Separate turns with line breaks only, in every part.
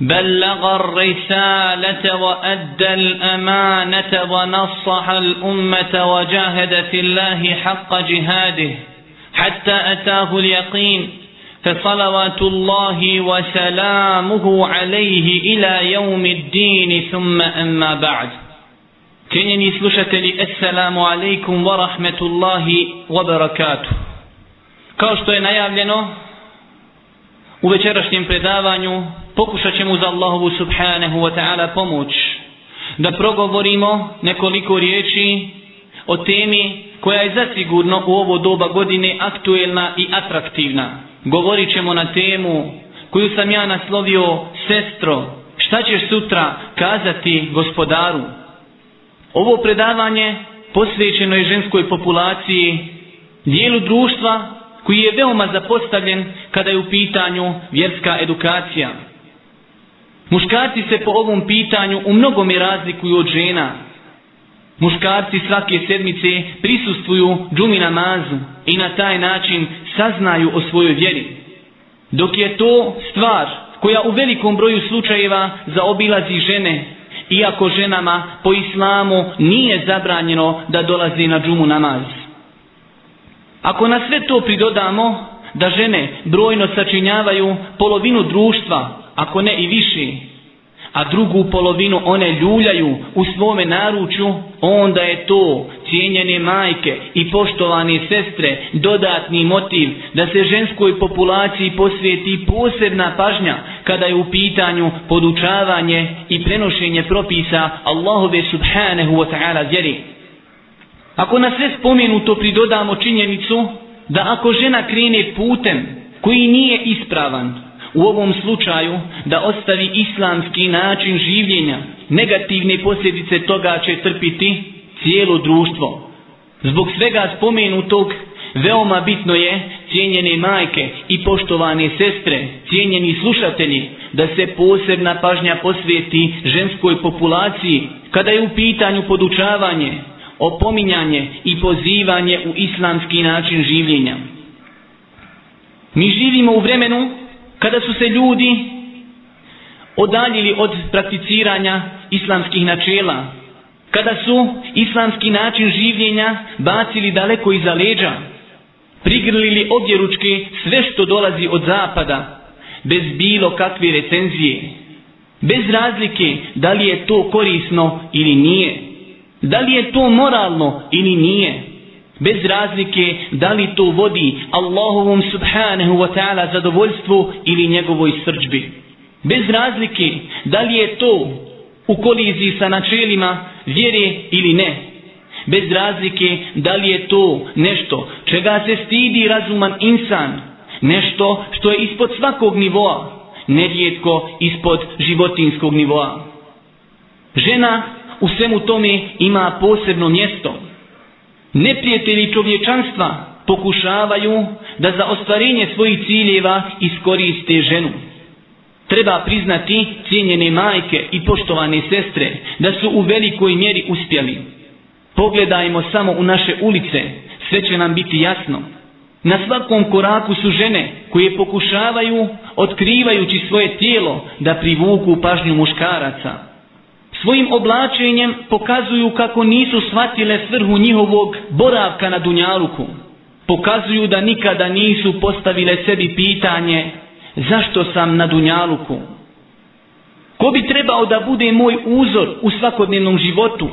بلغ الرسالة وأدى الأمانة ونصح الأمة وجاهد في الله حق جهاده حتى أتاه اليقين فصلوات الله وسلامه عليه إلى يوم الدين ثم أما بعد تنيني slušatelji, السلام عليكم ورحمة الله وبركاته كاوشتو Kao što je najavljeno, pokušat ćemo uz Allahovu subhanahu wa ta'ala pomoć da progovorimo nekoliko riječi o temi koja je zasigurno u ovo doba godine aktuelna i atraktivna. Govorit ćemo na temu koju sam ja naslovio sestro, šta ćeš sutra kazati gospodaru? Ovo predavanje posvećeno je ženskoj populaciji, dijelu društva koji je veoma zapostavljen kada je u pitanju vjerska edukacija. Muškarci se po ovom pitanju u mnogome razlikuju od žena. Muškarci svake sedmice prisustuju džumi namazu i na taj način saznaju o svojoj vjeri. Dok je to stvar koja u velikom broju slučajeva zaobilazi žene, iako ženama po islamu nije zabranjeno da dolaze na džumu namaz. Ako na sve to pridodamo da žene brojno sačinjavaju polovinu društva ako ne i viši, a drugu polovinu one ljuljaju u svome naručju, onda je to cijenjene majke i poštovane sestre dodatni motiv da se ženskoj populaciji posvijeti posebna pažnja kada je u pitanju podučavanje i prenošenje propisa Allahove subhanehu wa ta'ala zjeri. Ako na sve spomenuto pridodamo činjenicu da ako žena krene putem koji nije ispravan, u ovom slučaju da ostavi islamski način življenja, negativne posljedice toga će trpiti cijelo društvo. Zbog svega spomenutog, veoma bitno je cijenjene majke i poštovane sestre, cijenjeni slušatelji, da se posebna pažnja posvijeti ženskoj populaciji kada je u pitanju podučavanje, opominjanje i pozivanje u islamski način življenja. Mi živimo u vremenu kada su se ljudi odaljili od prakticiranja islamskih načela, kada su islamski način življenja bacili daleko iza leđa, prigrlili objeručke sve što dolazi od zapada, bez bilo kakve recenzije, bez razlike da li je to korisno ili nije, da li je to moralno ili nije bez razlike da li to vodi Allahovom subhanahu wa ta'ala zadovoljstvu ili njegovoj srđbi. Bez razlike da li je to u koliziji sa načelima vjere ili ne. Bez razlike da li je to nešto čega se stidi razuman insan, nešto što je ispod svakog nivoa, nerijetko ispod životinskog nivoa. Žena u svemu tome ima posebno mjesto. Žena neprijatelji čovječanstva pokušavaju da za ostvarenje svojih ciljeva iskoriste ženu. Treba priznati cijenjene majke i poštovane sestre da su u velikoj mjeri uspjeli. Pogledajmo samo u naše ulice, sve će nam biti jasno. Na svakom koraku su žene koje pokušavaju, otkrivajući svoje tijelo, da privuku pažnju muškaraca – svojim oblačenjem pokazuju kako nisu shvatile svrhu njihovog boravka na Dunjaluku. Pokazuju da nikada nisu postavile sebi pitanje zašto sam na Dunjaluku. Ko bi trebao da bude moj uzor u svakodnevnom životu?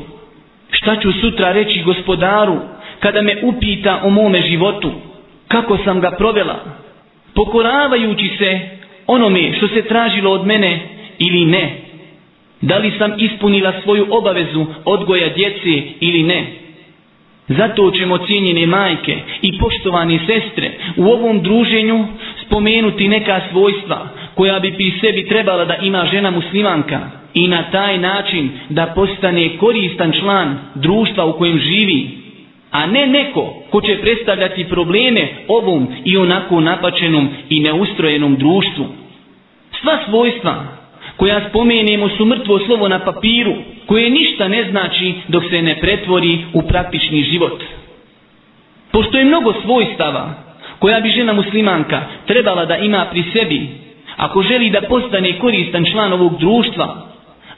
Šta ću sutra reći gospodaru kada me upita o mome životu? Kako sam ga provela? Pokoravajući se onome što se tražilo od mene ili ne? Ne da li sam ispunila svoju obavezu odgoja djece ili ne. Zato ćemo cijenjene majke i poštovane sestre u ovom druženju spomenuti neka svojstva koja bi pri sebi trebala da ima žena muslimanka i na taj način da postane koristan član društva u kojem živi, a ne neko ko će predstavljati probleme ovom i onako napačenom i neustrojenom društvu. Sva svojstva koja spomenemo su mrtvo slovo na papiru, koje ništa ne znači dok se ne pretvori u praktični život. Pošto je mnogo svojstava koja bi žena muslimanka trebala da ima pri sebi, ako želi da postane koristan član ovog društva,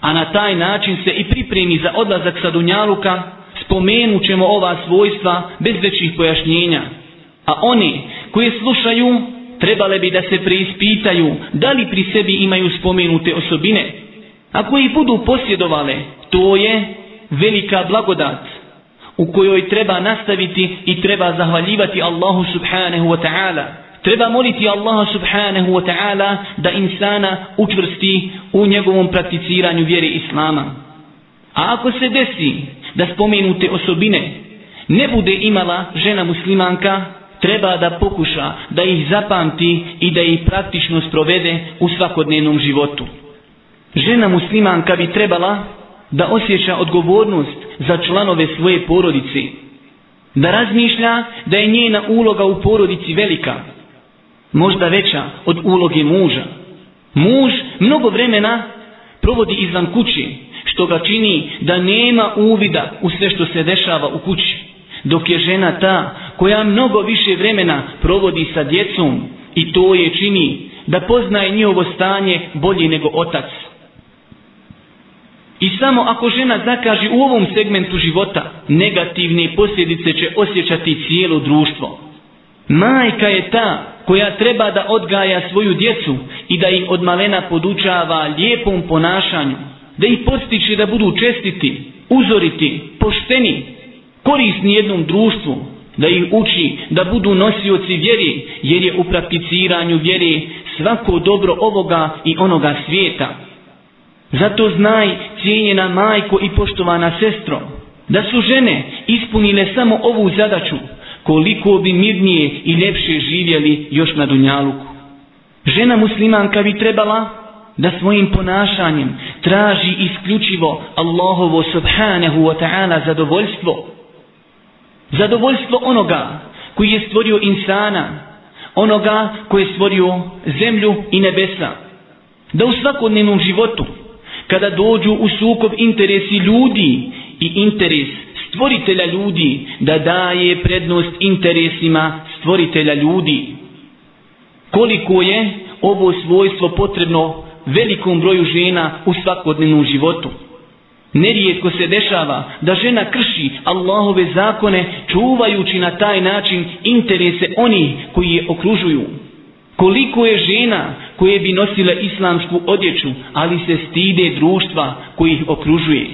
a na taj način se i pripremi za odlazak sa Dunjaluka, spomenut ćemo ova svojstva bez većih pojašnjenja. A oni koji slušaju trebale bi da se preispitaju da li pri sebi imaju spomenute osobine. Ako ih budu posjedovale, to je velika blagodat u kojoj treba nastaviti i treba zahvaljivati Allahu subhanahu wa ta'ala. Treba moliti Allaha subhanahu wa ta'ala da insana učvrsti u njegovom prakticiranju vjere Islama. A ako se desi da spomenute osobine ne bude imala žena muslimanka, treba da pokuša da ih zapamti i da ih praktično sprovede u svakodnevnom životu. Žena muslimanka bi trebala da osjeća odgovornost za članove svoje porodice, da razmišlja da je njena uloga u porodici velika, možda veća od uloge muža. Muž mnogo vremena provodi izvan kući, što ga čini da nema uvida u sve što se dešava u kući dok je žena ta koja mnogo više vremena provodi sa djecom i to je čini da poznaje njihovo stanje bolje nego otac. I samo ako žena zakaže u ovom segmentu života, negativne posljedice će osjećati cijelo društvo. Majka je ta koja treba da odgaja svoju djecu i da ih od malena podučava lijepom ponašanju, da ih postiče da budu čestiti, uzoriti, pošteni, korisni jednom društvu da ih uči da budu nosioci vjeri jer je u prakticiranju vjeri svako dobro ovoga i onoga svijeta. Zato znaj cijenjena majko i poštovana sestro da su žene ispunile samo ovu zadaću koliko bi mirnije i ljepše živjeli još na Dunjaluku. Žena muslimanka bi trebala da svojim ponašanjem traži isključivo Allahovo subhanahu wa ta'ala zadovoljstvo zadovoljstvo onoga koji je stvorio insana, onoga koji je stvorio zemlju i nebesa. Da u svakodnevnom životu, kada dođu u sukob interesi ljudi i interes stvoritelja ljudi, da daje prednost interesima stvoritelja ljudi. Koliko je ovo svojstvo potrebno velikom broju žena u svakodnevnom životu? Nerijetko se dešava da žena krši Allahove zakone čuvajući na taj način interese onih koji je okružuju. Koliko je žena koje bi nosile islamsku odjeću, ali se stide društva koji ih okružuje.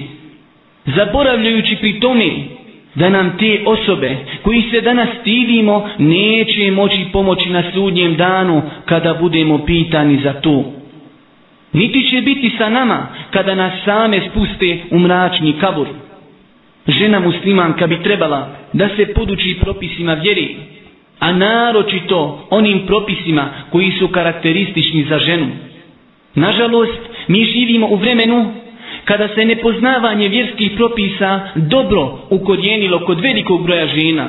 Zaboravljajući pri tome da nam te osobe koji se danas stidimo neće moći pomoći na sudnjem danu kada budemo pitani za to niti će biti sa nama kada nas same spuste u mračni kabur. Žena muslimanka bi trebala da se poduči propisima vjeri, a naročito onim propisima koji su karakteristični za ženu. Nažalost, mi živimo u vremenu kada se nepoznavanje vjerskih propisa dobro ukorijenilo kod velikog broja žena.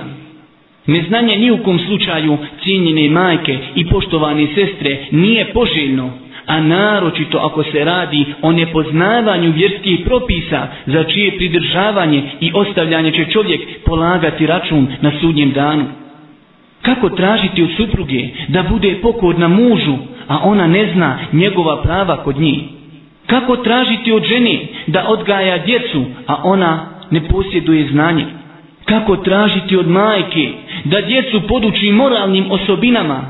Neznanje ni u kom slučaju cijenjene majke i poštovane sestre nije poželjno a naročito ako se radi o nepoznavanju vjerskih propisa za čije pridržavanje i ostavljanje će čovjek polagati račun na sudnjem danu. Kako tražiti od supruge da bude pokorna mužu, a ona ne zna njegova prava kod njih? Kako tražiti od žene da odgaja djecu, a ona ne posjeduje znanje? Kako tražiti od majke da djecu poduči moralnim osobinama,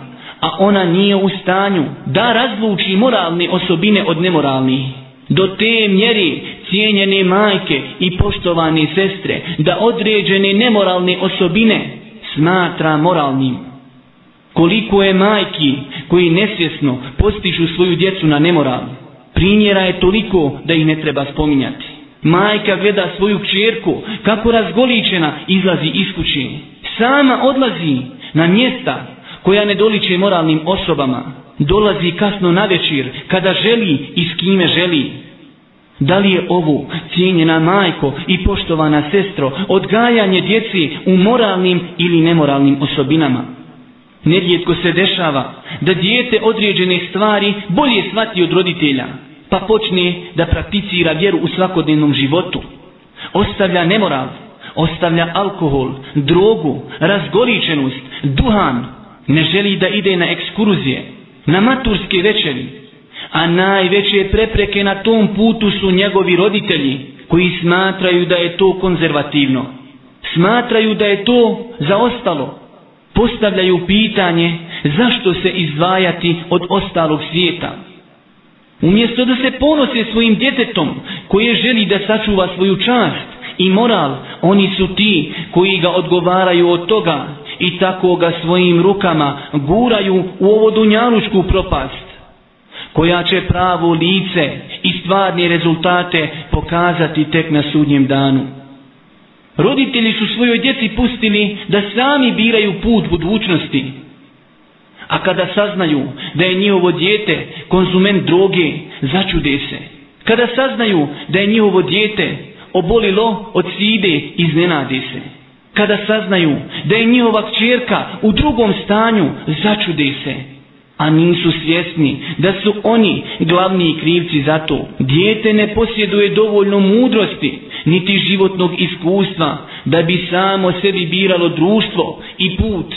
a ona nije u stanju da razluči moralne osobine od nemoralnih. Do te mjeri cijenjene majke i poštovane sestre da određene nemoralne osobine smatra moralnim. Koliko je majki koji nesvjesno postižu svoju djecu na nemoral, primjera je toliko da ih ne treba spominjati. Majka gleda svoju čerku kako razgoličena izlazi iz kuće. Sama odlazi na mjesta koja ne doliče moralnim osobama, dolazi kasno na večer, kada želi i s kime želi. Da li je ovo, cijenjena majko i poštovana sestro, odgajanje djeci u moralnim ili nemoralnim osobinama? Nedjetko se dešava da dijete određene stvari bolje shvati od roditelja, pa počne da prakticira vjeru u svakodnevnom životu. Ostavlja nemoral, ostavlja alkohol, drogu, razgoličenost, duhan, ne želi da ide na ekskurzije, na maturske večeri, a najveće prepreke na tom putu su njegovi roditelji, koji smatraju da je to konzervativno. Smatraju da je to zaostalo. Postavljaju pitanje zašto se izdvajati od ostalog svijeta. Umjesto da se ponose svojim djetetom koje želi da sačuva svoju čast i moral, oni su ti koji ga odgovaraju od toga i tako ga svojim rukama guraju u ovo dunjalučku propast, koja će pravo lice i stvarne rezultate pokazati tek na sudnjem danu. Roditelji su svojoj djeci pustili da sami biraju put budućnosti, a kada saznaju da je njihovo djete konzument droge, začude se. Kada saznaju da je njihovo djete obolilo od side, iznenadi se kada saznaju da je njihova čerka u drugom stanju, začude se. A nisu svjesni da su oni glavni krivci za to. Dijete ne posjeduje dovoljno mudrosti, niti životnog iskustva, da bi samo sebi biralo društvo i put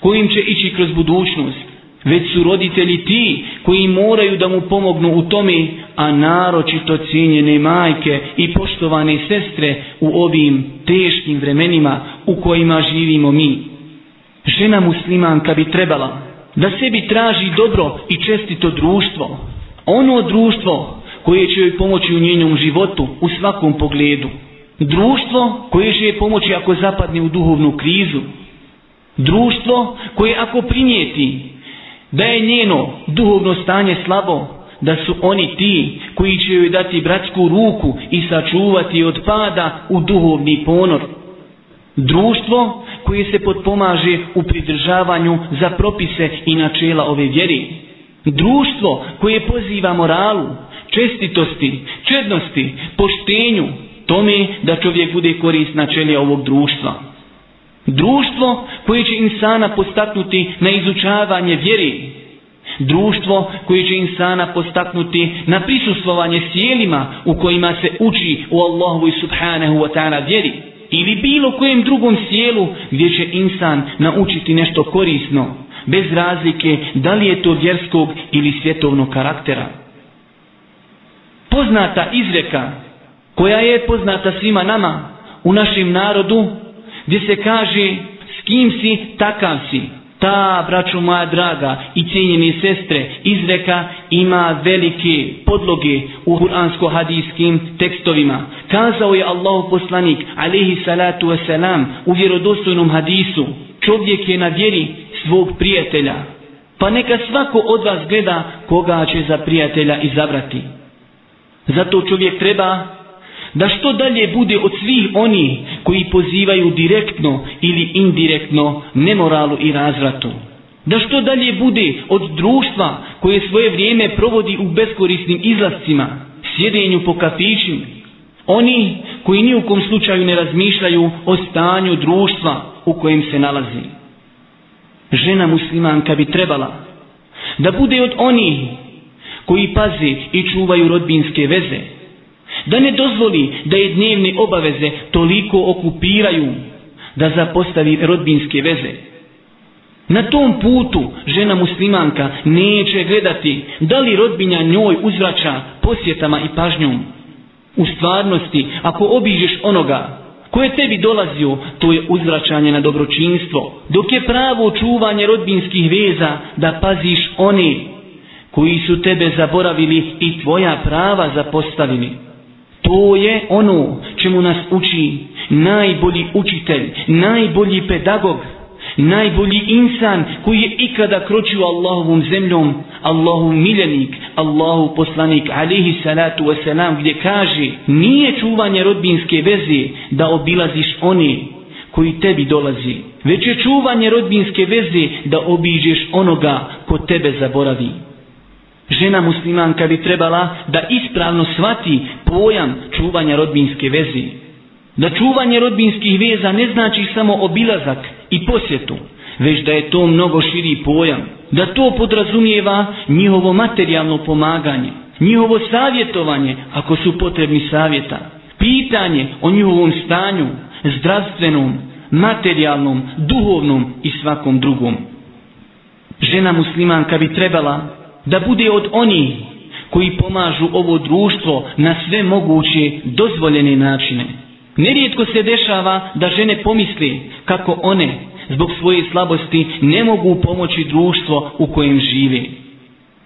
kojim će ići kroz budućnost već su roditelji ti koji moraju da mu pomognu u tome, a naročito cijenjene majke i poštovane sestre u ovim teškim vremenima u kojima živimo mi. Žena muslimanka bi trebala da sebi traži dobro i čestito društvo. Ono društvo koje će joj pomoći u njenom životu u svakom pogledu. Društvo koje će joj pomoći ako zapadne u duhovnu krizu. Društvo koje ako primijeti da je njeno duhovno stanje slabo, da su oni ti koji će joj dati bratsku ruku i sačuvati od pada u duhovni ponor. Društvo koje se potpomaže u pridržavanju za propise i načela ove vjeri. Društvo koje poziva moralu, čestitosti, čednosti, poštenju, tome da čovjek bude korisna čelija ovog društva. Društvo koje će insana postaknuti na izučavanje vjeri. Društvo koje će insana postaknuti na prisustvovanje sjelima u kojima se uči u Allahu i subhanahu wa ta'ala vjeri. Ili bilo kojem drugom sjelu gdje će insan naučiti nešto korisno, bez razlike da li je to vjerskog ili svjetovnog karaktera. Poznata izreka koja je poznata svima nama u našem narodu gdje se kaže s kim si, takav si. Ta, braću moja draga i cijenjeni sestre, izreka ima velike podloge u kuransko-hadijskim tekstovima. Kazao je Allah poslanik, alihi salatu wasalam, u vjerodostojnom hadisu, čovjek je na vjeri svog prijatelja. Pa neka svako od vas gleda koga će za prijatelja izabrati. Zato čovjek treba da što dalje bude od svih oni koji pozivaju direktno ili indirektno nemoralu i razvratu. Da što dalje bude od društva koje svoje vrijeme provodi u beskorisnim izlascima, sjedenju po kafićim. Oni koji ni u kom slučaju ne razmišljaju o stanju društva u kojem se nalazi. Žena muslimanka bi trebala da bude od onih koji pazi i čuvaju rodbinske veze da ne dozvoli da je dnevne obaveze toliko okupiraju da zapostavi rodbinske veze. Na tom putu žena muslimanka neće gledati da li rodbinja njoj uzvraća posjetama i pažnjom. U stvarnosti, ako obižeš onoga koje tebi dolazio, to je uzvraćanje na dobročinstvo, dok je pravo čuvanje rodbinskih veza da paziš one koji su tebe zaboravili i tvoja prava zapostavili to je ono čemu nas uči najbolji učitelj, najbolji pedagog, najbolji insan koji je ikada kročio Allahovom zemljom, Allahov miljenik, Allahov poslanik, alihi salatu wasalam, gdje kaže nije čuvanje rodbinske veze da obilaziš oni koji tebi dolazi, već je čuvanje rodbinske veze da obiđeš onoga ko tebe zaboravi žena muslimanka bi trebala da ispravno svati pojam čuvanja rodbinske veze. Da čuvanje rodbinskih veza ne znači samo obilazak i posjetu, već da je to mnogo širi pojam. Da to podrazumijeva njihovo materijalno pomaganje, njihovo savjetovanje ako su potrebni savjeta. Pitanje o njihovom stanju, zdravstvenom, materijalnom, duhovnom i svakom drugom. Žena muslimanka bi trebala da bude od onih koji pomažu ovo društvo na sve moguće dozvoljene načine. Nerijetko se dešava da žene pomisli kako one zbog svoje slabosti ne mogu pomoći društvo u kojem žive.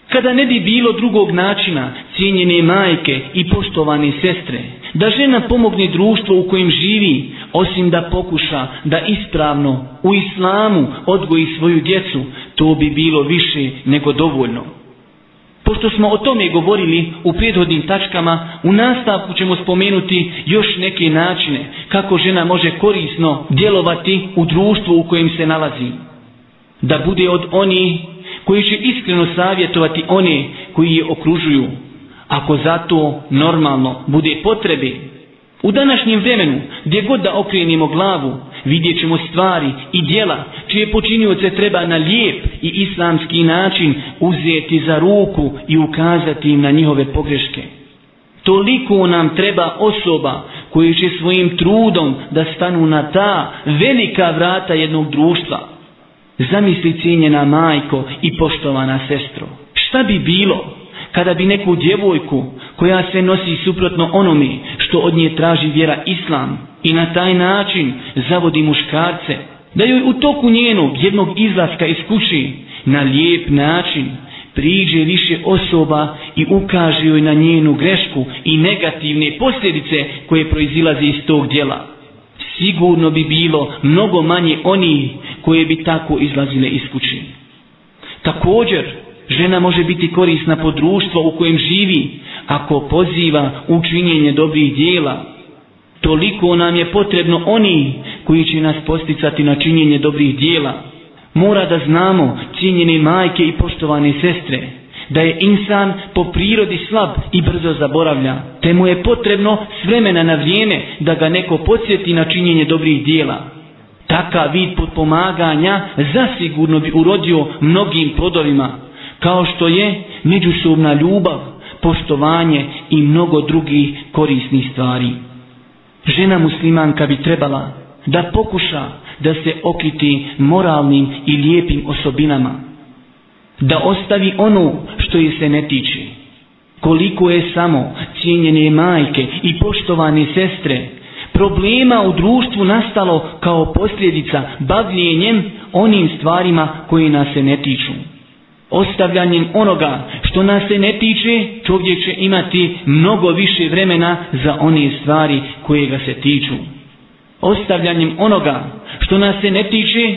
Kada ne bi bilo drugog načina cijenjene majke i poštovane sestre, da žena pomogne društvo u kojem živi, osim da pokuša da ispravno u islamu odgoji svoju djecu, to bi bilo više nego dovoljno. Pošto smo o tome govorili u prijedhodnim tačkama, u nastavku ćemo spomenuti još neke načine kako žena može korisno djelovati u društvu u kojem se nalazi. Da bude od oni koji će iskreno savjetovati one koji je okružuju, ako za to normalno bude potrebi. U današnjem vremenu, gdje god da okrenimo glavu, vidjet ćemo stvari i dijela čije počinioce treba na lijep i islamski način uzeti za ruku i ukazati im na njihove pogreške. Toliko nam treba osoba koji će svojim trudom da stanu na ta velika vrata jednog društva. Zamisli cijenjena majko i poštovana sestro. Šta bi bilo kada bi neku djevojku koja se nosi suprotno onome što od nje traži vjera islam i na taj način zavodi muškarce, da joj u toku njenog jednog izlaska iz kući na lijep način priđe više osoba i ukaže joj na njenu grešku i negativne posljedice koje proizilaze iz tog djela. Sigurno bi bilo mnogo manje oni koje bi tako izlazile iz kući. Također, žena može biti korisna po društvo u kojem živi ako poziva učinjenje dobrih dijela. Toliko nam je potrebno oni koji će nas posticati na činjenje dobrih dijela. Mora da znamo činjene majke i poštovane sestre da je insan po prirodi slab i brzo zaboravlja, te mu je potrebno s vremena na vrijeme da ga neko podsjeti na činjenje dobrih dijela. Takav vid podpomaganja zasigurno bi urodio mnogim plodovima, kao što je međusobna ljubav, poštovanje i mnogo drugih korisnih stvari. Žena muslimanka bi trebala da pokuša da se okiti moralnim i lijepim osobinama, da ostavi ono što je se ne tiče. Koliko je samo cijenjene majke i poštovane sestre problema u društvu nastalo kao posljedica bavljenjem onim stvarima koje nas se ne tiču ostavljanjem onoga što nas se ne tiče, čovjek će imati mnogo više vremena za one stvari koje ga se tiču. Ostavljanjem onoga što nas se ne tiče,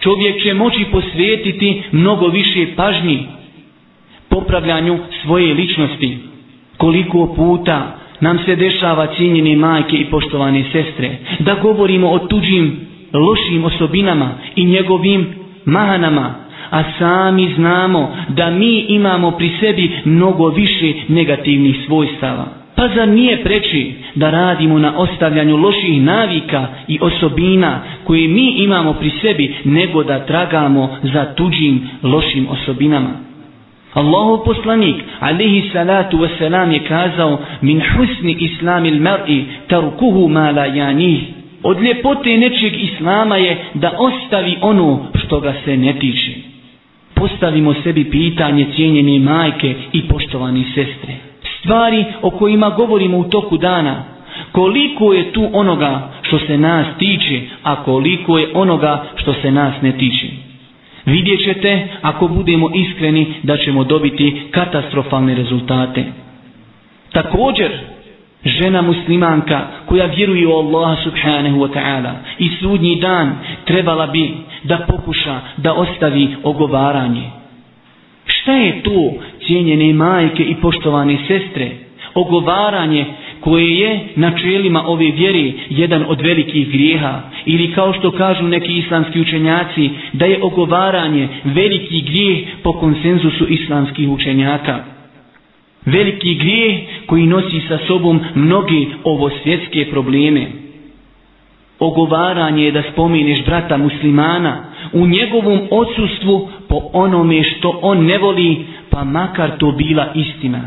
čovjek će moći posvetiti mnogo više pažnji popravljanju svoje ličnosti. Koliko puta nam se dešava cijenjene majke i poštovane sestre, da govorimo o tuđim lošim osobinama i njegovim mahanama, a sami znamo da mi imamo pri sebi mnogo više negativnih svojstava. Pa zar nije preći da radimo na ostavljanju loših navika i osobina koje mi imamo pri sebi nego da tragamo za tuđim lošim osobinama? Allahu poslanik, alihi salatu wasalam, je kazao, min husni islami mar'i tarukuhu ma la janih. Od ljepote nečeg islama je da ostavi ono što ga se ne tiče postavimo sebi pitanje cijenjene majke i poštovani sestre. Stvari o kojima govorimo u toku dana, koliko je tu onoga što se nas tiče, a koliko je onoga što se nas ne tiče. Vidjet ćete, ako budemo iskreni, da ćemo dobiti katastrofalne rezultate. Također, žena muslimanka koja vjeruje u Allaha subhanahu wa ta'ala i sudnji dan trebala bi da pokuša da ostavi ogovaranje. Šta je to, cijenjene majke i poštovane sestre, ogovaranje koje je na čelima ove vjere jedan od velikih grijeha ili kao što kažu neki islamski učenjaci da je ogovaranje veliki grijeh po konsenzusu islamskih učenjaka. Veliki grije koji nosi sa sobom mnoge ovo svjetske probleme. Ogovaranje je da spomeneš brata muslimana u njegovom odsustvu po onome što on ne voli, pa makar to bila istina.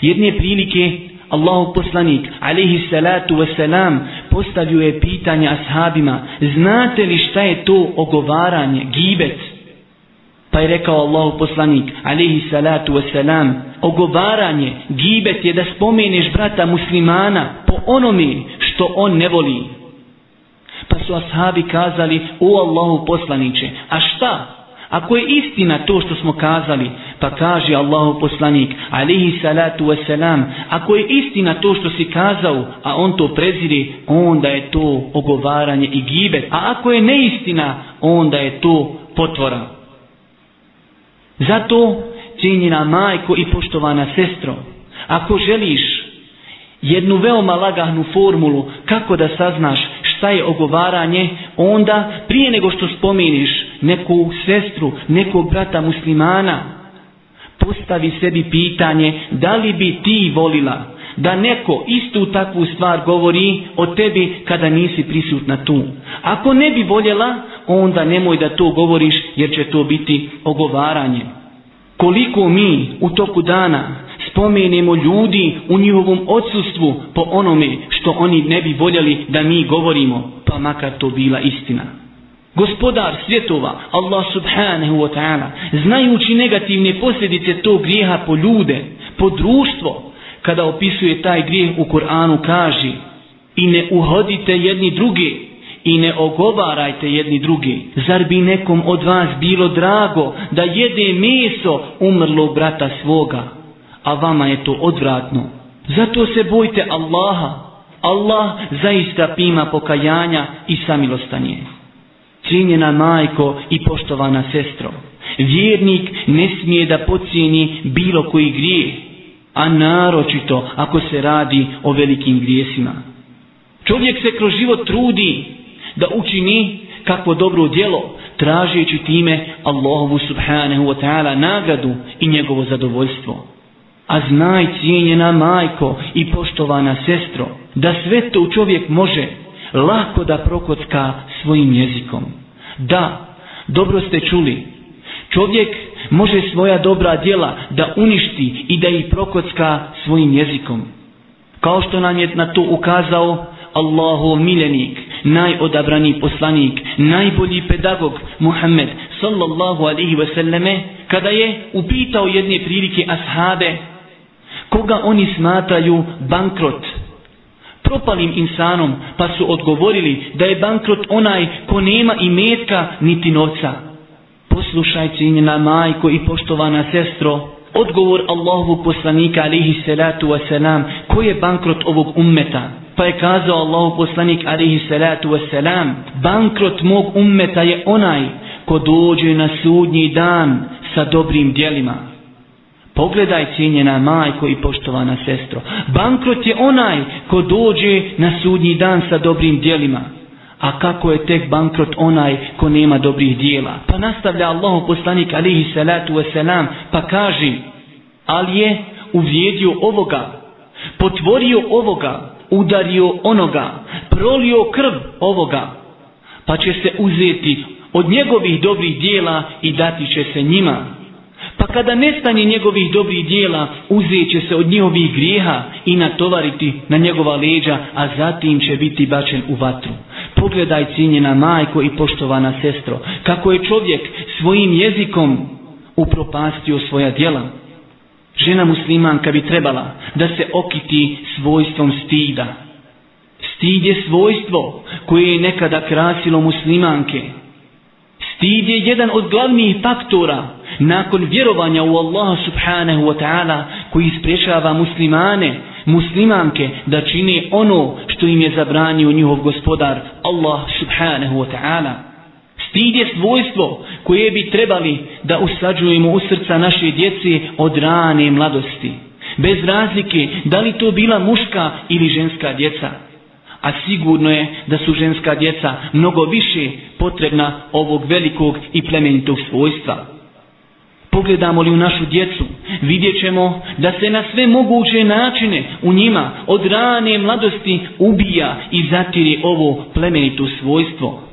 Jedne prilike Allahu poslanik, alihi salatu wasalam, postavio je pitanje ashabima, znate li šta je to ogovaranje, gibec? Pa je rekao Allahu poslanik, alihi salatu wasalam, ogovaranje, gibet je da spomeneš brata muslimana po onome što on ne voli. Pa su ashabi kazali, o Allahu poslaniće, a šta? Ako je istina to što smo kazali, pa kaže Allahu poslanik, alihi salatu wasalam, ako je istina to što si kazao, a on to prezire, onda je to ogovaranje i gibet. A ako je neistina, onda je to potvora. Zato cijenjena majko i poštovana sestro, ako želiš jednu veoma lagahnu formulu kako da saznaš šta je ogovaranje, onda prije nego što spominiš neku sestru, nekog brata muslimana, postavi sebi pitanje da li bi ti volila da neko istu takvu stvar govori o tebi kada nisi prisutna tu. Ako ne bi voljela, onda nemoj da to govoriš jer će to biti ogovaranje. Koliko mi u toku dana spomenemo ljudi u njihovom odsustvu po onome što oni ne bi voljeli da mi govorimo, pa makar to bila istina. Gospodar svjetova, Allah subhanahu wa ta'ala, znajući negativne posljedice tog grijeha po ljude, po društvo, kada opisuje taj grijeh u Kur'anu kaže I ne uhodite jedni drugi i ne ogovarajte jedni drugi. Zar bi nekom od vas bilo drago da jede meso umrlo brata svoga, a vama je to odvratno? Zato se bojte Allaha. Allah zaista pima pokajanja i samilostanje. Cijenjena majko i poštovana sestro, vjernik ne smije da pocijeni bilo koji grije, a naročito ako se radi o velikim grijesima. Čovjek se kroz život trudi da učini kakvo dobro djelo, tražeći time Allahovu subhanahu wa ta'ala nagradu i njegovo zadovoljstvo. A znaj cijenjena majko i poštovana sestro, da sve to čovjek može lako da prokocka svojim jezikom. Da, dobro ste čuli, čovjek može svoja dobra djela da uništi i da ih prokocka svojim jezikom. Kao što nam je na to ukazao Allahov miljenik, najodabrani poslanik, najbolji pedagog Muhammed sallallahu alaihi ve selleme, kada je upitao jedne prilike ashabe, koga oni smataju bankrot, propalim insanom, pa su odgovorili da je bankrot onaj ko nema i metka niti noca. Poslušaj cijenjena majko i poštovana sestro, odgovor Allahovog poslanika alihi salatu wasalam, ko je bankrot ovog ummeta? Pa je kazao Allahu poslanik alihi salatu wasalam, bankrot mog ummeta je onaj ko dođe na sudnji dan sa dobrim dijelima. Pogledaj cijenjena majko i poštovana sestro. Bankrot je onaj ko dođe na sudnji dan sa dobrim dijelima. A kako je tek bankrot onaj ko nema dobrih dijela? Pa nastavlja Allahu poslanik alihi salatu wasalam pa kaži Ali je uvijedio ovoga, potvorio ovoga, udario onoga, prolio krv ovoga, pa će se uzeti od njegovih dobrih dijela i dati će se njima. Pa kada nestane njegovih dobrih dijela, uzet će se od njihovih grijeha i natovariti na njegova leđa, a zatim će biti bačen u vatru. Pogledaj cijenjena majko i poštovana sestro, kako je čovjek svojim jezikom upropastio svoja djela. Žena muslimanka bi trebala da se okiti svojstvom stida. Stid je svojstvo koje je nekada krasilo muslimanke. Stid je jedan od glavnijih faktora nakon vjerovanja u Allaha subhanahu wa ta'ala koji ispriječava muslimane, muslimanke da čine ono što im je zabranio njihov gospodar Allah subhanahu wa ta'ala. Stid je svojstvo koje bi trebali da usađujemo u srca naše djece od rane mladosti. Bez razlike da li to bila muška ili ženska djeca. A sigurno je da su ženska djeca mnogo više potrebna ovog velikog i plemenitog svojstva. Pogledamo li u našu djecu, vidjet ćemo da se na sve moguće načine u njima od rane mladosti ubija i zatiri ovo plemenito svojstvo.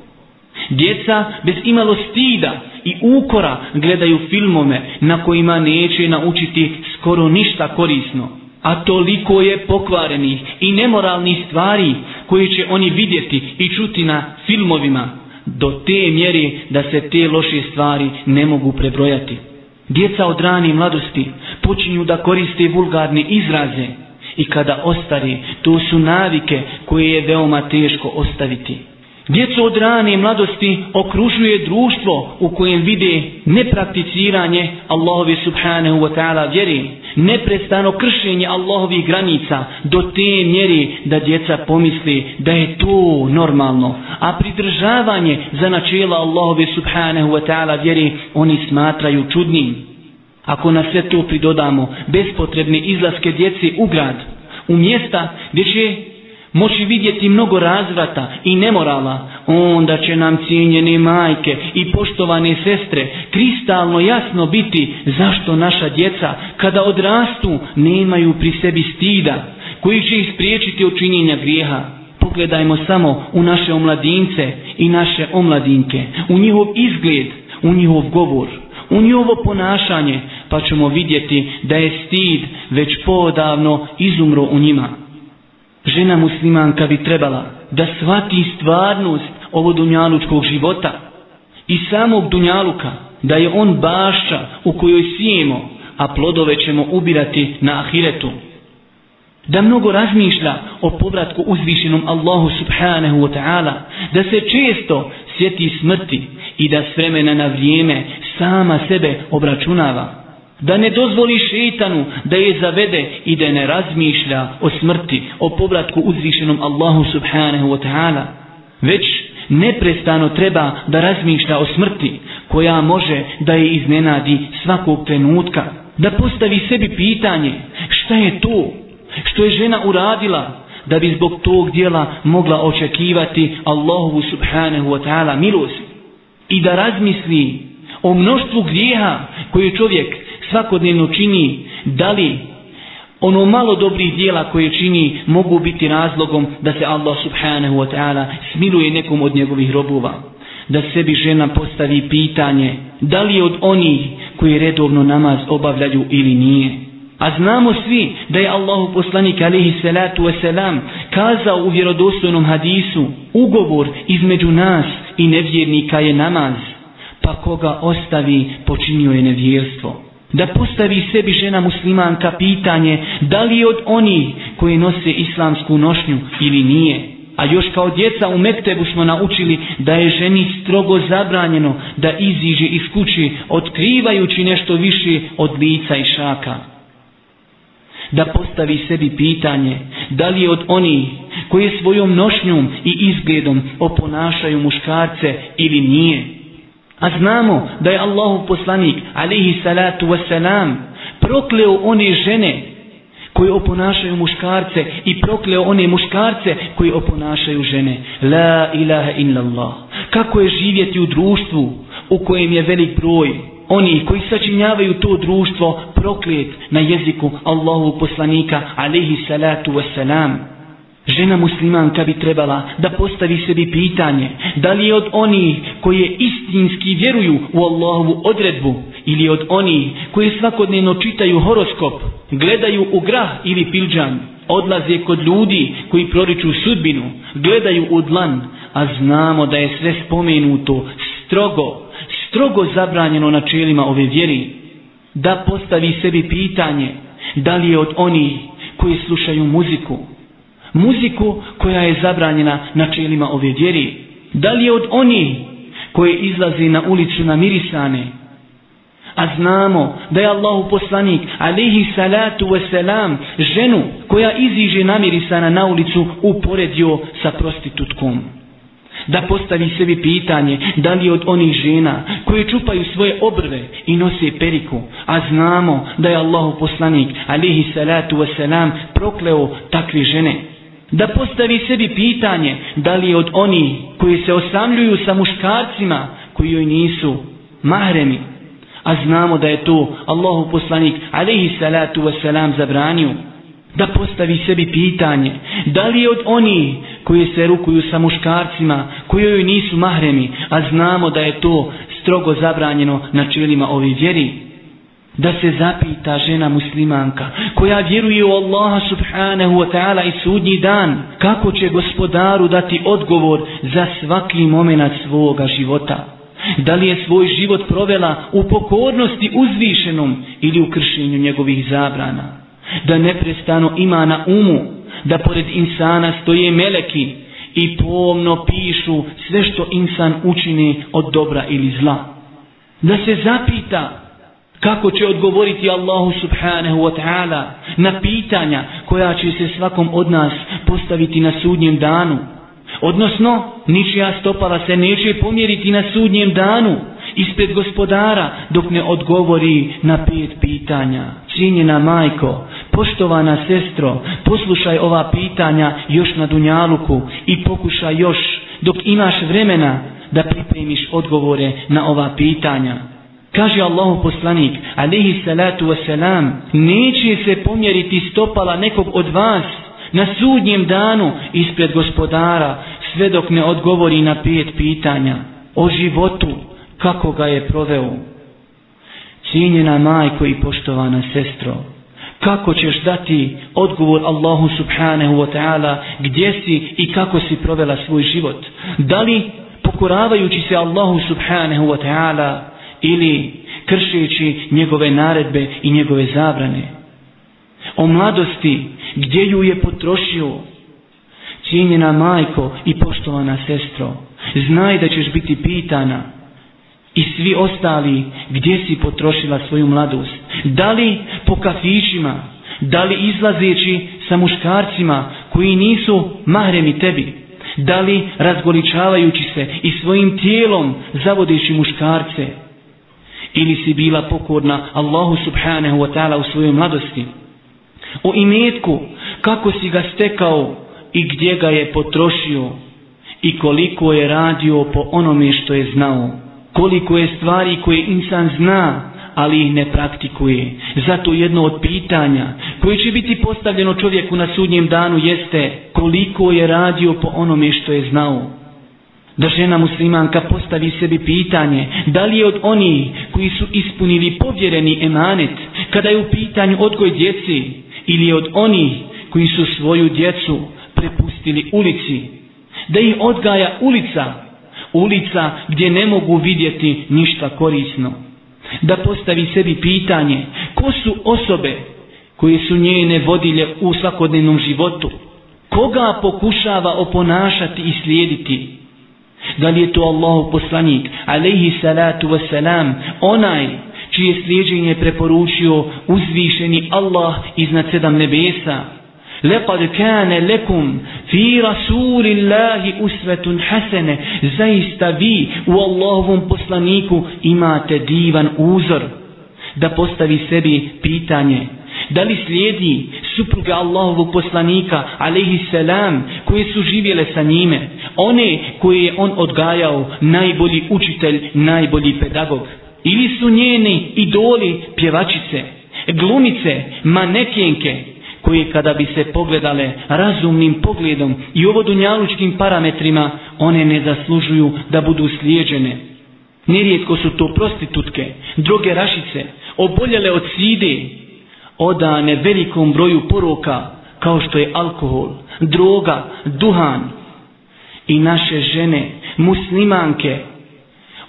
Djeca bez imalo stida i ukora gledaju filmove na kojima neće naučiti skoro ništa korisno. A toliko je pokvarenih i nemoralnih stvari koje će oni vidjeti i čuti na filmovima do te mjeri da se te loše stvari ne mogu prebrojati. Djeca od rani mladosti počinju da koriste vulgarne izraze i kada ostari to su navike koje je veoma teško ostaviti. Djecu od rane mladosti okružuje društvo u kojem vide neprakticiranje Allahove subhanahu wa ta'ala vjeri, neprestano kršenje Allahovih granica do te mjeri da djeca pomisli da je to normalno, a pridržavanje za načela Allahove subhanahu wa ta'ala vjeri oni smatraju čudnim. Ako na sve to pridodamo bespotrebne izlaske djeci u grad, u mjesta gdje će moći vidjeti mnogo razvrata i nemorala, onda će nam cijenjene majke i poštovane sestre kristalno jasno biti zašto naša djeca kada odrastu nemaju pri sebi stida koji će ih spriječiti od činjenja grijeha. Pogledajmo samo u naše omladince i naše omladinke, u njihov izgled, u njihov govor, u njihovo ponašanje, pa ćemo vidjeti da je stid već podavno izumro u njima žena muslimanka bi trebala da svati stvarnost ovo dunjalučkog života i samog dunjaluka da je on bašća u kojoj sijemo a plodove ćemo ubirati na ahiretu da mnogo razmišlja o povratku uzvišenom Allahu subhanahu wa ta'ala da se često sjeti smrti i da s vremena na vrijeme sama sebe obračunava da ne dozvoli šeitanu da je zavede i da ne razmišlja o smrti, o povratku uzvišenom Allahu subhanahu wa ta'ala, već neprestano treba da razmišlja o smrti koja može da je iznenadi svakog trenutka, da postavi sebi pitanje šta je to što je žena uradila da bi zbog tog dijela mogla očekivati Allahu subhanahu wa ta'ala milost i da razmisli o mnoštvu grijeha koje čovjek svakodnevno čini, da li ono malo dobrih dijela koje čini mogu biti razlogom da se Allah subhanahu wa ta'ala smiluje nekom od njegovih robova. Da sebi žena postavi pitanje da li od onih koji redovno namaz obavljaju ili nije. A znamo svi da je Allahu poslanik alihi salatu wasalam kazao u vjerodostojnom hadisu ugovor između nas i nevjernika je namaz, pa koga ostavi počinio je nevjerstvo da postavi sebi žena muslimanka pitanje da li je od oni koji nose islamsku nošnju ili nije. A još kao djeca u Mektebu smo naučili da je ženi strogo zabranjeno da iziđe iz kući otkrivajući nešto više od lica i šaka. Da postavi sebi pitanje da li je od oni koji svojom nošnjom i izgledom oponašaju muškarce ili nije. Nije. A znamo da je Allahu poslanik, alihi salatu wasalam, prokleo one žene koje oponašaju muškarce i prokleo one muškarce koji oponašaju žene. La ilaha illallah. Kako je živjeti u društvu u kojem je velik broj oni koji sačinjavaju to društvo proklet na jeziku Allahu poslanika alihi salatu wasalam. salam. Žena muslimanka bi trebala da postavi sebi pitanje da li je od oni koje istinski vjeruju u Allahovu odredbu ili od oni koje svakodnevno čitaju horoskop, gledaju u grah ili pilđan, odlaze kod ljudi koji proriču sudbinu, gledaju u dlan, a znamo da je sve spomenuto strogo, strogo zabranjeno načelima ove vjeri, da postavi sebi pitanje da li je od oni koji slušaju muziku, muziku koja je zabranjena načelima ove vjeri? Da li je od oni koje izlaze na ulicu na mirisane? A znamo da je Allahu poslanik, alihi salatu wasalam, ženu koja iziže na mirisana na ulicu uporedio sa prostitutkom. Da postavi sebi pitanje da li od onih žena koje čupaju svoje obrve i nose periku, a znamo da je Allahu poslanik, alihi salatu wasalam, prokleo takve žene da postavi sebi pitanje da li je od oni koji se osamljuju sa muškarcima koji joj nisu mahremi. A znamo da je to Allahu poslanik alaihi salatu wasalam zabranio da postavi sebi pitanje da li je od oni koji se rukuju sa muškarcima koji joj nisu mahremi a znamo da je to strogo zabranjeno na čelima ovi vjeri da se zapita žena muslimanka koja vjeruje u Allaha subhanahu wa ta'ala i sudnji dan kako će gospodaru dati odgovor za svaki moment svoga života da li je svoj život provela u pokornosti uzvišenom ili u kršenju njegovih zabrana da neprestano ima na umu da pored insana stoje meleki i pomno pišu sve što insan učini od dobra ili zla da se zapita kako će odgovoriti Allahu subhanahu wa ta'ala na pitanja koja će se svakom od nas postaviti na sudnjem danu. Odnosno, ničija stopala se neće pomjeriti na sudnjem danu ispred gospodara dok ne odgovori na pet pitanja. Činjena majko, poštovana sestro, poslušaj ova pitanja još na dunjaluku i pokušaj još dok imaš vremena da pripremiš odgovore na ova pitanja. Kaže Allahu poslanik, alihi salatu wasalam, neće se pomjeriti stopala nekog od vas na sudnjem danu ispred gospodara, sve dok ne odgovori na pet pitanja o životu, kako ga je proveo. Cijenjena majko i poštovana sestro, kako ćeš dati odgovor Allahu subhanahu wa ta'ala gdje si i kako si provela svoj život? Da li pokoravajući se Allahu subhanahu wa ta'ala, ili kršeći njegove naredbe i njegove zabrane. O mladosti gdje ju je potrošio, cijenjena majko i poštovana sestro, znaj da ćeš biti pitana i svi ostali gdje si potrošila svoju mladost. Da li po kafićima, da li izlazeći sa muškarcima koji nisu mahremi tebi, da li razgoličavajući se i svojim tijelom zavodeći muškarce, da ili si bila pokorna Allahu subhanahu wa ta'ala u svojoj mladosti o imetku kako si ga stekao i gdje ga je potrošio i koliko je radio po onome što je znao koliko je stvari koje insan zna ali ih ne praktikuje zato jedno od pitanja koje će biti postavljeno čovjeku na sudnjem danu jeste koliko je radio po onome što je znao da žena muslimanka postavi sebi pitanje da li je od oni koji su ispunili povjereni emanet kada je u pitanju odgoj djeci ili je od oni koji su svoju djecu prepustili ulici da ih odgaja ulica ulica gdje ne mogu vidjeti ništa korisno da postavi sebi pitanje ko su osobe koje su njene vodilje u svakodnevnom životu koga pokušava oponašati i slijediti Da li je to Allahu poslanik, alaihi salatu wasalam, onaj čije sljeđenje preporučio uzvišeni Allah iznad sedam nebesa? Lekad kane lekum fi rasulillahi usvetun hasene, zaista vi u Allahovom poslaniku imate divan uzor. Da postavi sebi pitanje, da li slijedi supruge Allahovog poslanika, alaihi selam, koje su živjele sa njime, one koje je on odgajao, najbolji učitelj, najbolji pedagog, ili su njeni idoli pjevačice, glumice, manekenke, koje kada bi se pogledale razumnim pogledom i ovodunjalučkim parametrima, one ne zaslužuju da budu slijeđene. Nerijetko su to prostitutke, droge rašice, oboljele od side, odane velikom broju poroka kao što je alkohol, droga, duhan i naše žene, muslimanke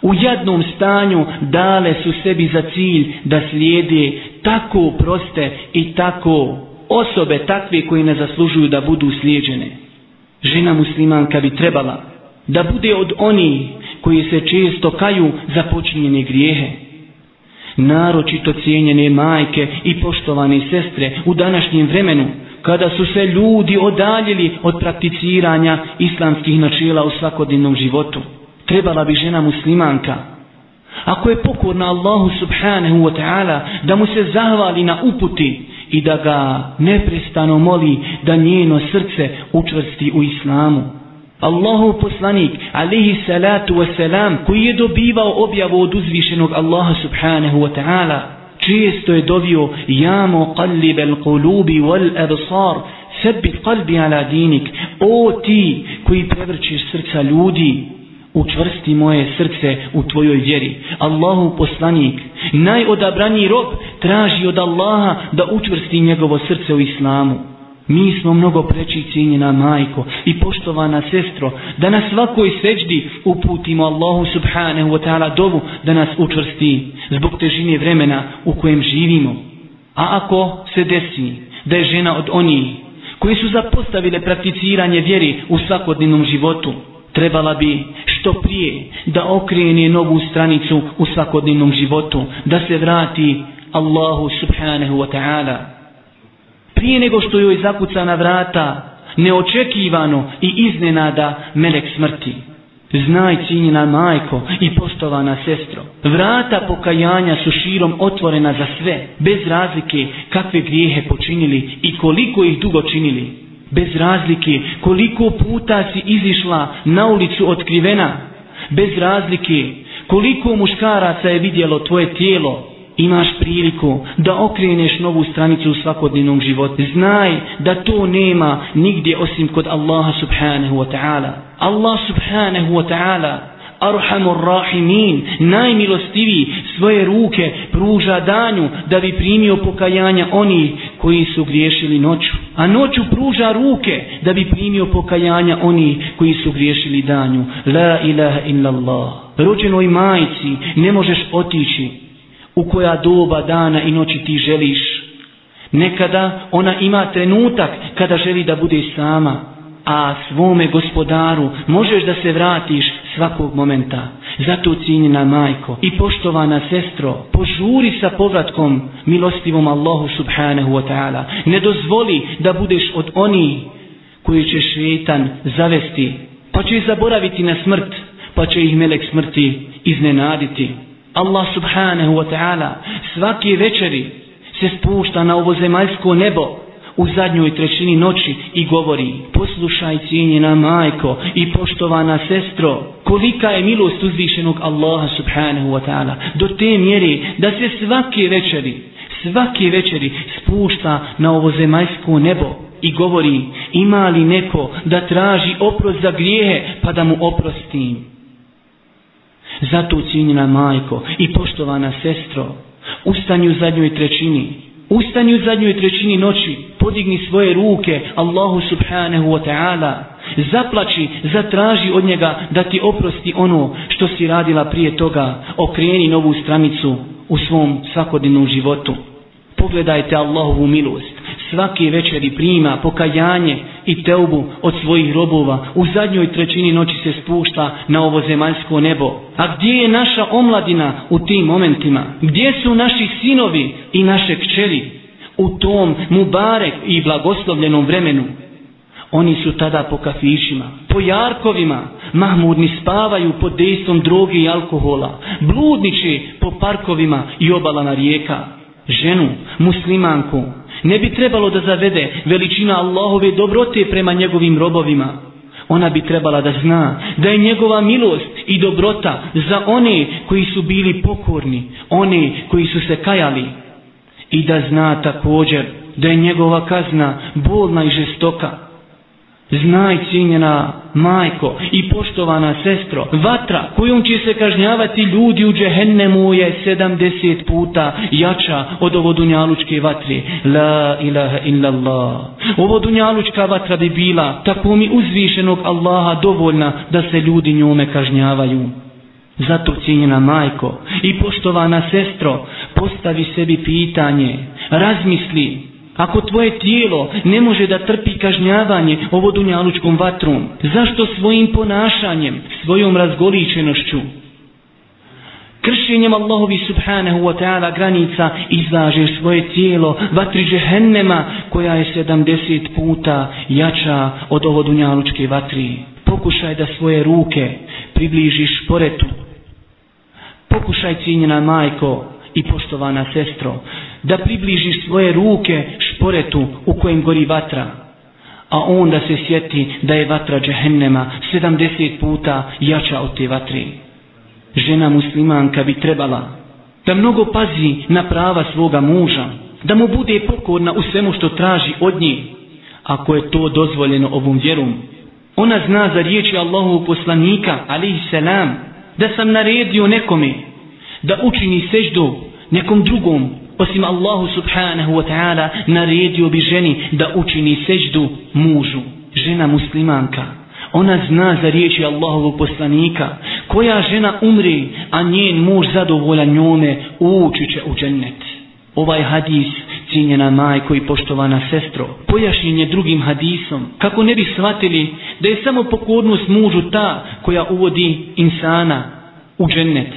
u jadnom stanju dale su sebi za cilj da slijede tako proste i tako osobe takve koje ne zaslužuju da budu slijeđene. Žena muslimanka bi trebala da bude od oni koji se često kaju za počinjene grijehe naročito cijenjene majke i poštovane sestre u današnjem vremenu, kada su se ljudi odaljili od prakticiranja islamskih načela u svakodnevnom životu. Trebala bi žena muslimanka, ako je pokorna Allahu subhanahu wa ta'ala, da mu se zahvali na uputi i da ga neprestano moli da njeno srce učvrsti u islamu. Allahu poslanik, alihi salatu wa salam, koji je dobivao objavu od uzvišenog Allaha subhanahu wa ta'ala, često je dovio, ja mu qallib al qulubi wal absar, sebi qalbi ala dinik, o ti koji prevrčiš srca ljudi, učvrsti moje srce u tvojoj vjeri. Allahu poslanik, najodabrani rob, traži od Allaha da učvrsti njegovo srce u islamu. Mi smo mnogo preći cijenjena majko i poštovana sestro da na svakoj seđdi uputimo Allahu subhanahu wa ta'ala dovu da nas učvrsti zbog težine vremena u kojem živimo. A ako se desi da je žena od onih koji su zapostavile prakticiranje vjeri u svakodnevnom životu, trebala bi što prije da okrenje novu stranicu u svakodnevnom životu, da se vrati Allahu subhanahu wa ta'ala prije nego što joj zakuca na vrata, neočekivano i iznenada melek smrti. Znaj, cinjena majko i poštovana sestro, vrata pokajanja su širom otvorena za sve, bez razlike kakve grijehe počinili i koliko ih dugo činili. Bez razlike koliko puta si izišla na ulicu otkrivena, bez razlike koliko muškaraca je vidjelo tvoje tijelo, imaš priliku da okreneš novu stranicu u svakodnevnom životu. Znaj da to nema nigdje osim kod Allaha subhanahu wa ta'ala. Allah subhanahu wa ta'ala Arhamur Rahimin, najmilostiviji, svoje ruke pruža danju da bi primio pokajanja oni koji su griješili noću. A noću pruža ruke da bi primio pokajanja oni koji su griješili danju. La ilaha illallah. Rođenoj majici ne možeš otići u koja doba dana i noći ti želiš. Nekada ona ima trenutak kada želi da bude sama, a svome gospodaru možeš da se vratiš svakog momenta. Zato cijenjena majko i poštovana sestro, požuri sa povratkom milostivom Allahu subhanahu wa ta'ala. Ne dozvoli da budeš od oni koji će šetan zavesti, pa će zaboraviti na smrt, pa će ih melek smrti iznenaditi. Allah subhanahu wa ta'ala svaki večeri se spušta na ovo zemaljsko nebo u zadnjoj trećini noći i govori poslušaj cijenjena majko i poštovana sestro kolika je milost uzvišenog Allaha subhanahu wa ta'ala do te mjeri da se svaki večeri svaki večeri spušta na ovo zemaljsko nebo i govori ima li neko da traži oprost za grijehe pa da mu oprostim. Zato cijenjena majko i poštovana sestro, ustani u zadnjoj trećini, ustani u zadnjoj trećini noći, podigni svoje ruke Allahu subhanahu wa ta'ala, zaplači, zatraži od njega da ti oprosti ono što si radila prije toga, okreni novu stranicu u svom svakodnevnom životu. Pogledajte Allahovu milost svake večeri prima pokajanje i teubu od svojih robova, u zadnjoj trećini noći se spušta na ovo zemaljsko nebo. A gdje je naša omladina u tim momentima? Gdje su naši sinovi i naše kćeri u tom mubarek i blagoslovljenom vremenu? Oni su tada po kafićima, po jarkovima, mahmurni spavaju pod dejstvom droge i alkohola, bludniči po parkovima i obalama rijeka. Ženu, muslimanku, ne bi trebalo da zavede veličina Allahove dobrote prema njegovim robovima. Ona bi trebala da zna da je njegova milost i dobrota za one koji su bili pokorni, one koji su se kajali. I da zna također da je njegova kazna bolna i žestoka. Znaj, cijenjena majko i poštovana sestro, vatra kojom će se kažnjavati ljudi u džehennemu je 70 puta jača od ovo dunjalučke vatre. La ilaha illallah. Ovo dunjalučka vatra bi bila tako mi uzvišenog Allaha dovoljna da se ljudi njome kažnjavaju. Zato, cijenjena majko i poštovana sestro, postavi sebi pitanje, razmisli, razmisli, Ako tvoje tijelo ne može da trpi kažnjavanje ovo dunjalučkom vatrom, zašto svojim ponašanjem, svojom razgoličenošću, kršenjem Allahovi subhanahu wa ta'ala granica izlaže svoje tijelo vatri džehennema koja je 70 puta jača od ovo dunjalučke vatri. Pokušaj da svoje ruke približiš poretu. Pokušaj cijenjena majko i poštovana sestro, da približi svoje ruke šporetu u kojem gori vatra, a on da se sjeti da je vatra džehennema 70 puta jača od te vatre. Žena muslimanka bi trebala da mnogo pazi na prava svoga muža, da mu bude pokorna u svemu što traži od njih, ako je to dozvoljeno ovom vjerom. Ona zna za riječi Allahu poslanika, ali i selam, da sam naredio nekome da učini seždu nekom drugom osim Allahu subhanahu wa ta'ala naredio bi ženi da učini seždu mužu, žena muslimanka. Ona zna za riječi Allahovog poslanika, koja žena umri, a njen muž zadovolja njome, uči će u džennet. Ovaj hadis, cijenjena majko i poštovana sestro, pojašnjen je drugim hadisom, kako ne bi shvatili da je samo pokornost mužu ta koja uvodi insana u džennet,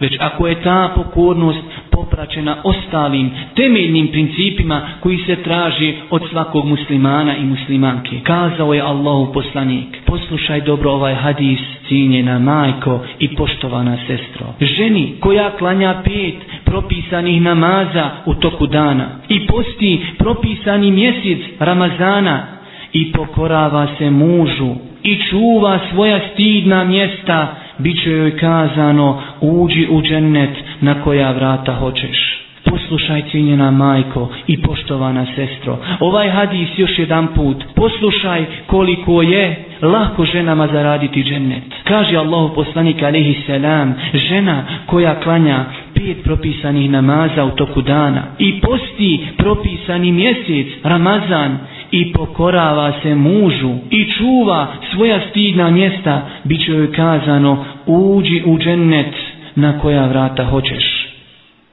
već ako je ta pokornost popraćena ostalim temeljnim principima koji se traži od svakog muslimana i muslimanke. Kazao je Allahu poslanik, poslušaj dobro ovaj hadis, cijenjena majko i poštovana sestro. Ženi koja klanja pet propisanih namaza u toku dana i posti propisani mjesec Ramazana i pokorava se mužu i čuva svoja stidna mjesta bit će joj kazano uđi u džennet na koja vrata hoćeš. Poslušaj cijenjena majko i poštovana sestro, ovaj hadis još jedan put, poslušaj koliko je lako ženama zaraditi džennet. Kaže Allah poslanik alihi selam, žena koja klanja pet propisanih namaza u toku dana i posti propisani mjesec, Ramazan, i pokorava se mužu i čuva svoja stidna mjesta, bit će joj kazano uđi u džennet na koja vrata hoćeš.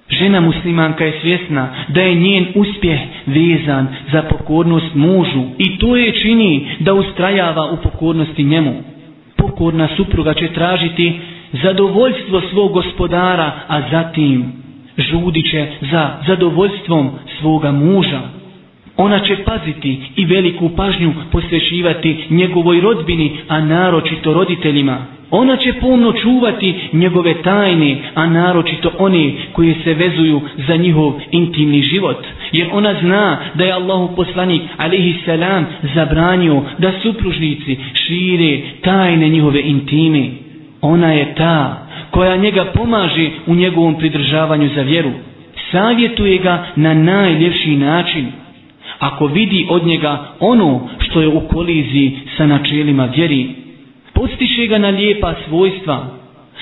Žena muslimanka je svjesna da je njen uspjeh vezan za pokornost mužu i to je čini da ustrajava u pokornosti njemu. Pokorna supruga će tražiti zadovoljstvo svog gospodara, a zatim žudiće za zadovoljstvom svoga muža. Ona će paziti i veliku pažnju posvešivati njegovoj rodbini, a naročito roditeljima. Ona će pomno čuvati njegove tajne, a naročito one koje se vezuju za njihov intimni život. Jer ona zna da je Allahu poslanik alihi salam zabranio da supružnici šire tajne njihove intime. Ona je ta koja njega pomaže u njegovom pridržavanju za vjeru. Savjetuje ga na najljepši način ako vidi od njega ono što je u kolizi sa načelima vjeri. Postiše ga na lijepa svojstva,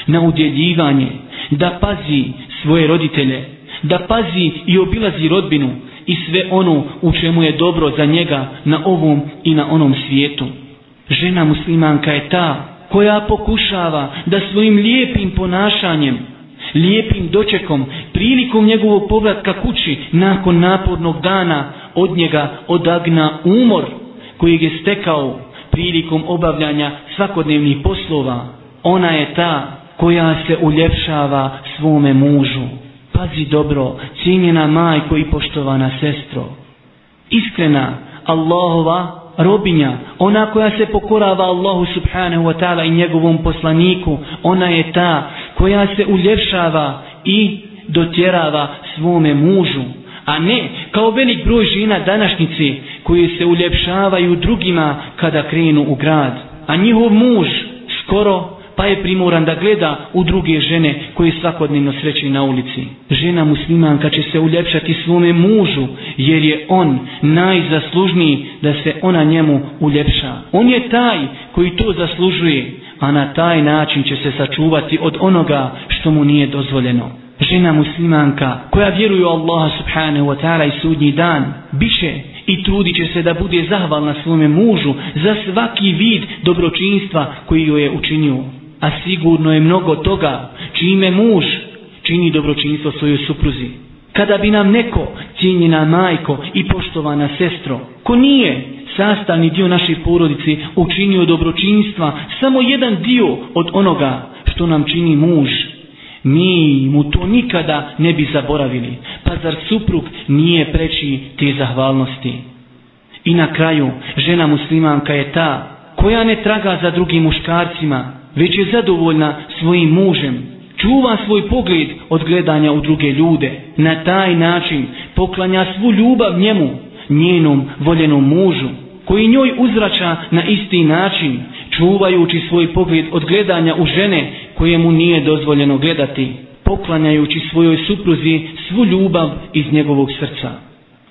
na udjeljivanje, da pazi svoje roditelje, da pazi i obilazi rodbinu i sve ono u čemu je dobro za njega na ovom i na onom svijetu. Žena muslimanka je ta koja pokušava da svojim lijepim ponašanjem lijepim dočekom, prilikom njegovog povratka kući nakon napornog dana od njega odagna umor kojeg je stekao prilikom obavljanja svakodnevnih poslova. Ona je ta koja se uljepšava svome mužu. Pazi dobro, cijenjena majko i poštovana sestro. Iskrena Allahova robinja, ona koja se pokorava Allahu subhanahu wa ta'ala i njegovom poslaniku, ona je ta koja se uljepšava i dotjerava svome mužu, a ne kao velik broj žena današnjice koje se uljepšavaju drugima kada krenu u grad, a njihov muž skoro pa je primoran da gleda u druge žene koje svakodnevno sreći na ulici. Žena muslimanka će se uljepšati svome mužu jer je on najzaslužniji da se ona njemu uljepša. On je taj koji to zaslužuje a na taj način će se sačuvati od onoga što mu nije dozvoljeno. Žena muslimanka koja vjeruje Allaha subhanahu wa ta'ala i sudnji dan, biše i trudit će se da bude zahvalna svome mužu za svaki vid dobročinstva koji joj je učinio. A sigurno je mnogo toga čime muž čini dobročinstvo svojoj supruzi. Kada bi nam neko, cijenjena majko i poštovana sestro, ko nije sastavni dio naše porodice, učinio dobročinstva, samo jedan dio od onoga što nam čini muž. Mi mu to nikada ne bi zaboravili. Pa zar suprug nije preći te zahvalnosti? I na kraju, žena muslimanka je ta koja ne traga za drugim muškarcima, već je zadovoljna svojim mužem. Čuva svoj pogled od gledanja u druge ljude. Na taj način poklanja svu ljubav njemu, njenom voljenom mužu koji njoj uzrača na isti način, čuvajući svoj pogled od gledanja u žene koje mu nije dozvoljeno gledati, poklanjajući svojoj supruzi svu ljubav iz njegovog srca.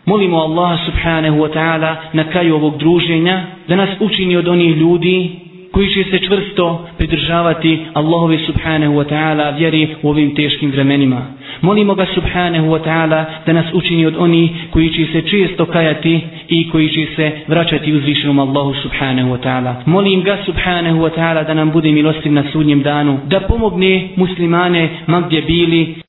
Molimo Allaha subhanahu wa ta'ala na kraju ovog druženja da nas učini od onih ljudi koji će se čvrsto pridržavati Allahove subhanahu wa ta'ala vjeri u ovim teškim vremenima. Molimo ga subhanahu wa ta'ala da nas učini od onih koji će se često kajati i koji će se vraćati uzvišenom Allahu subhanahu wa ta'ala. Molim ga subhanahu wa ta'ala da nam bude milostiv na sudnjem danu, da pomogne muslimane magdje bili.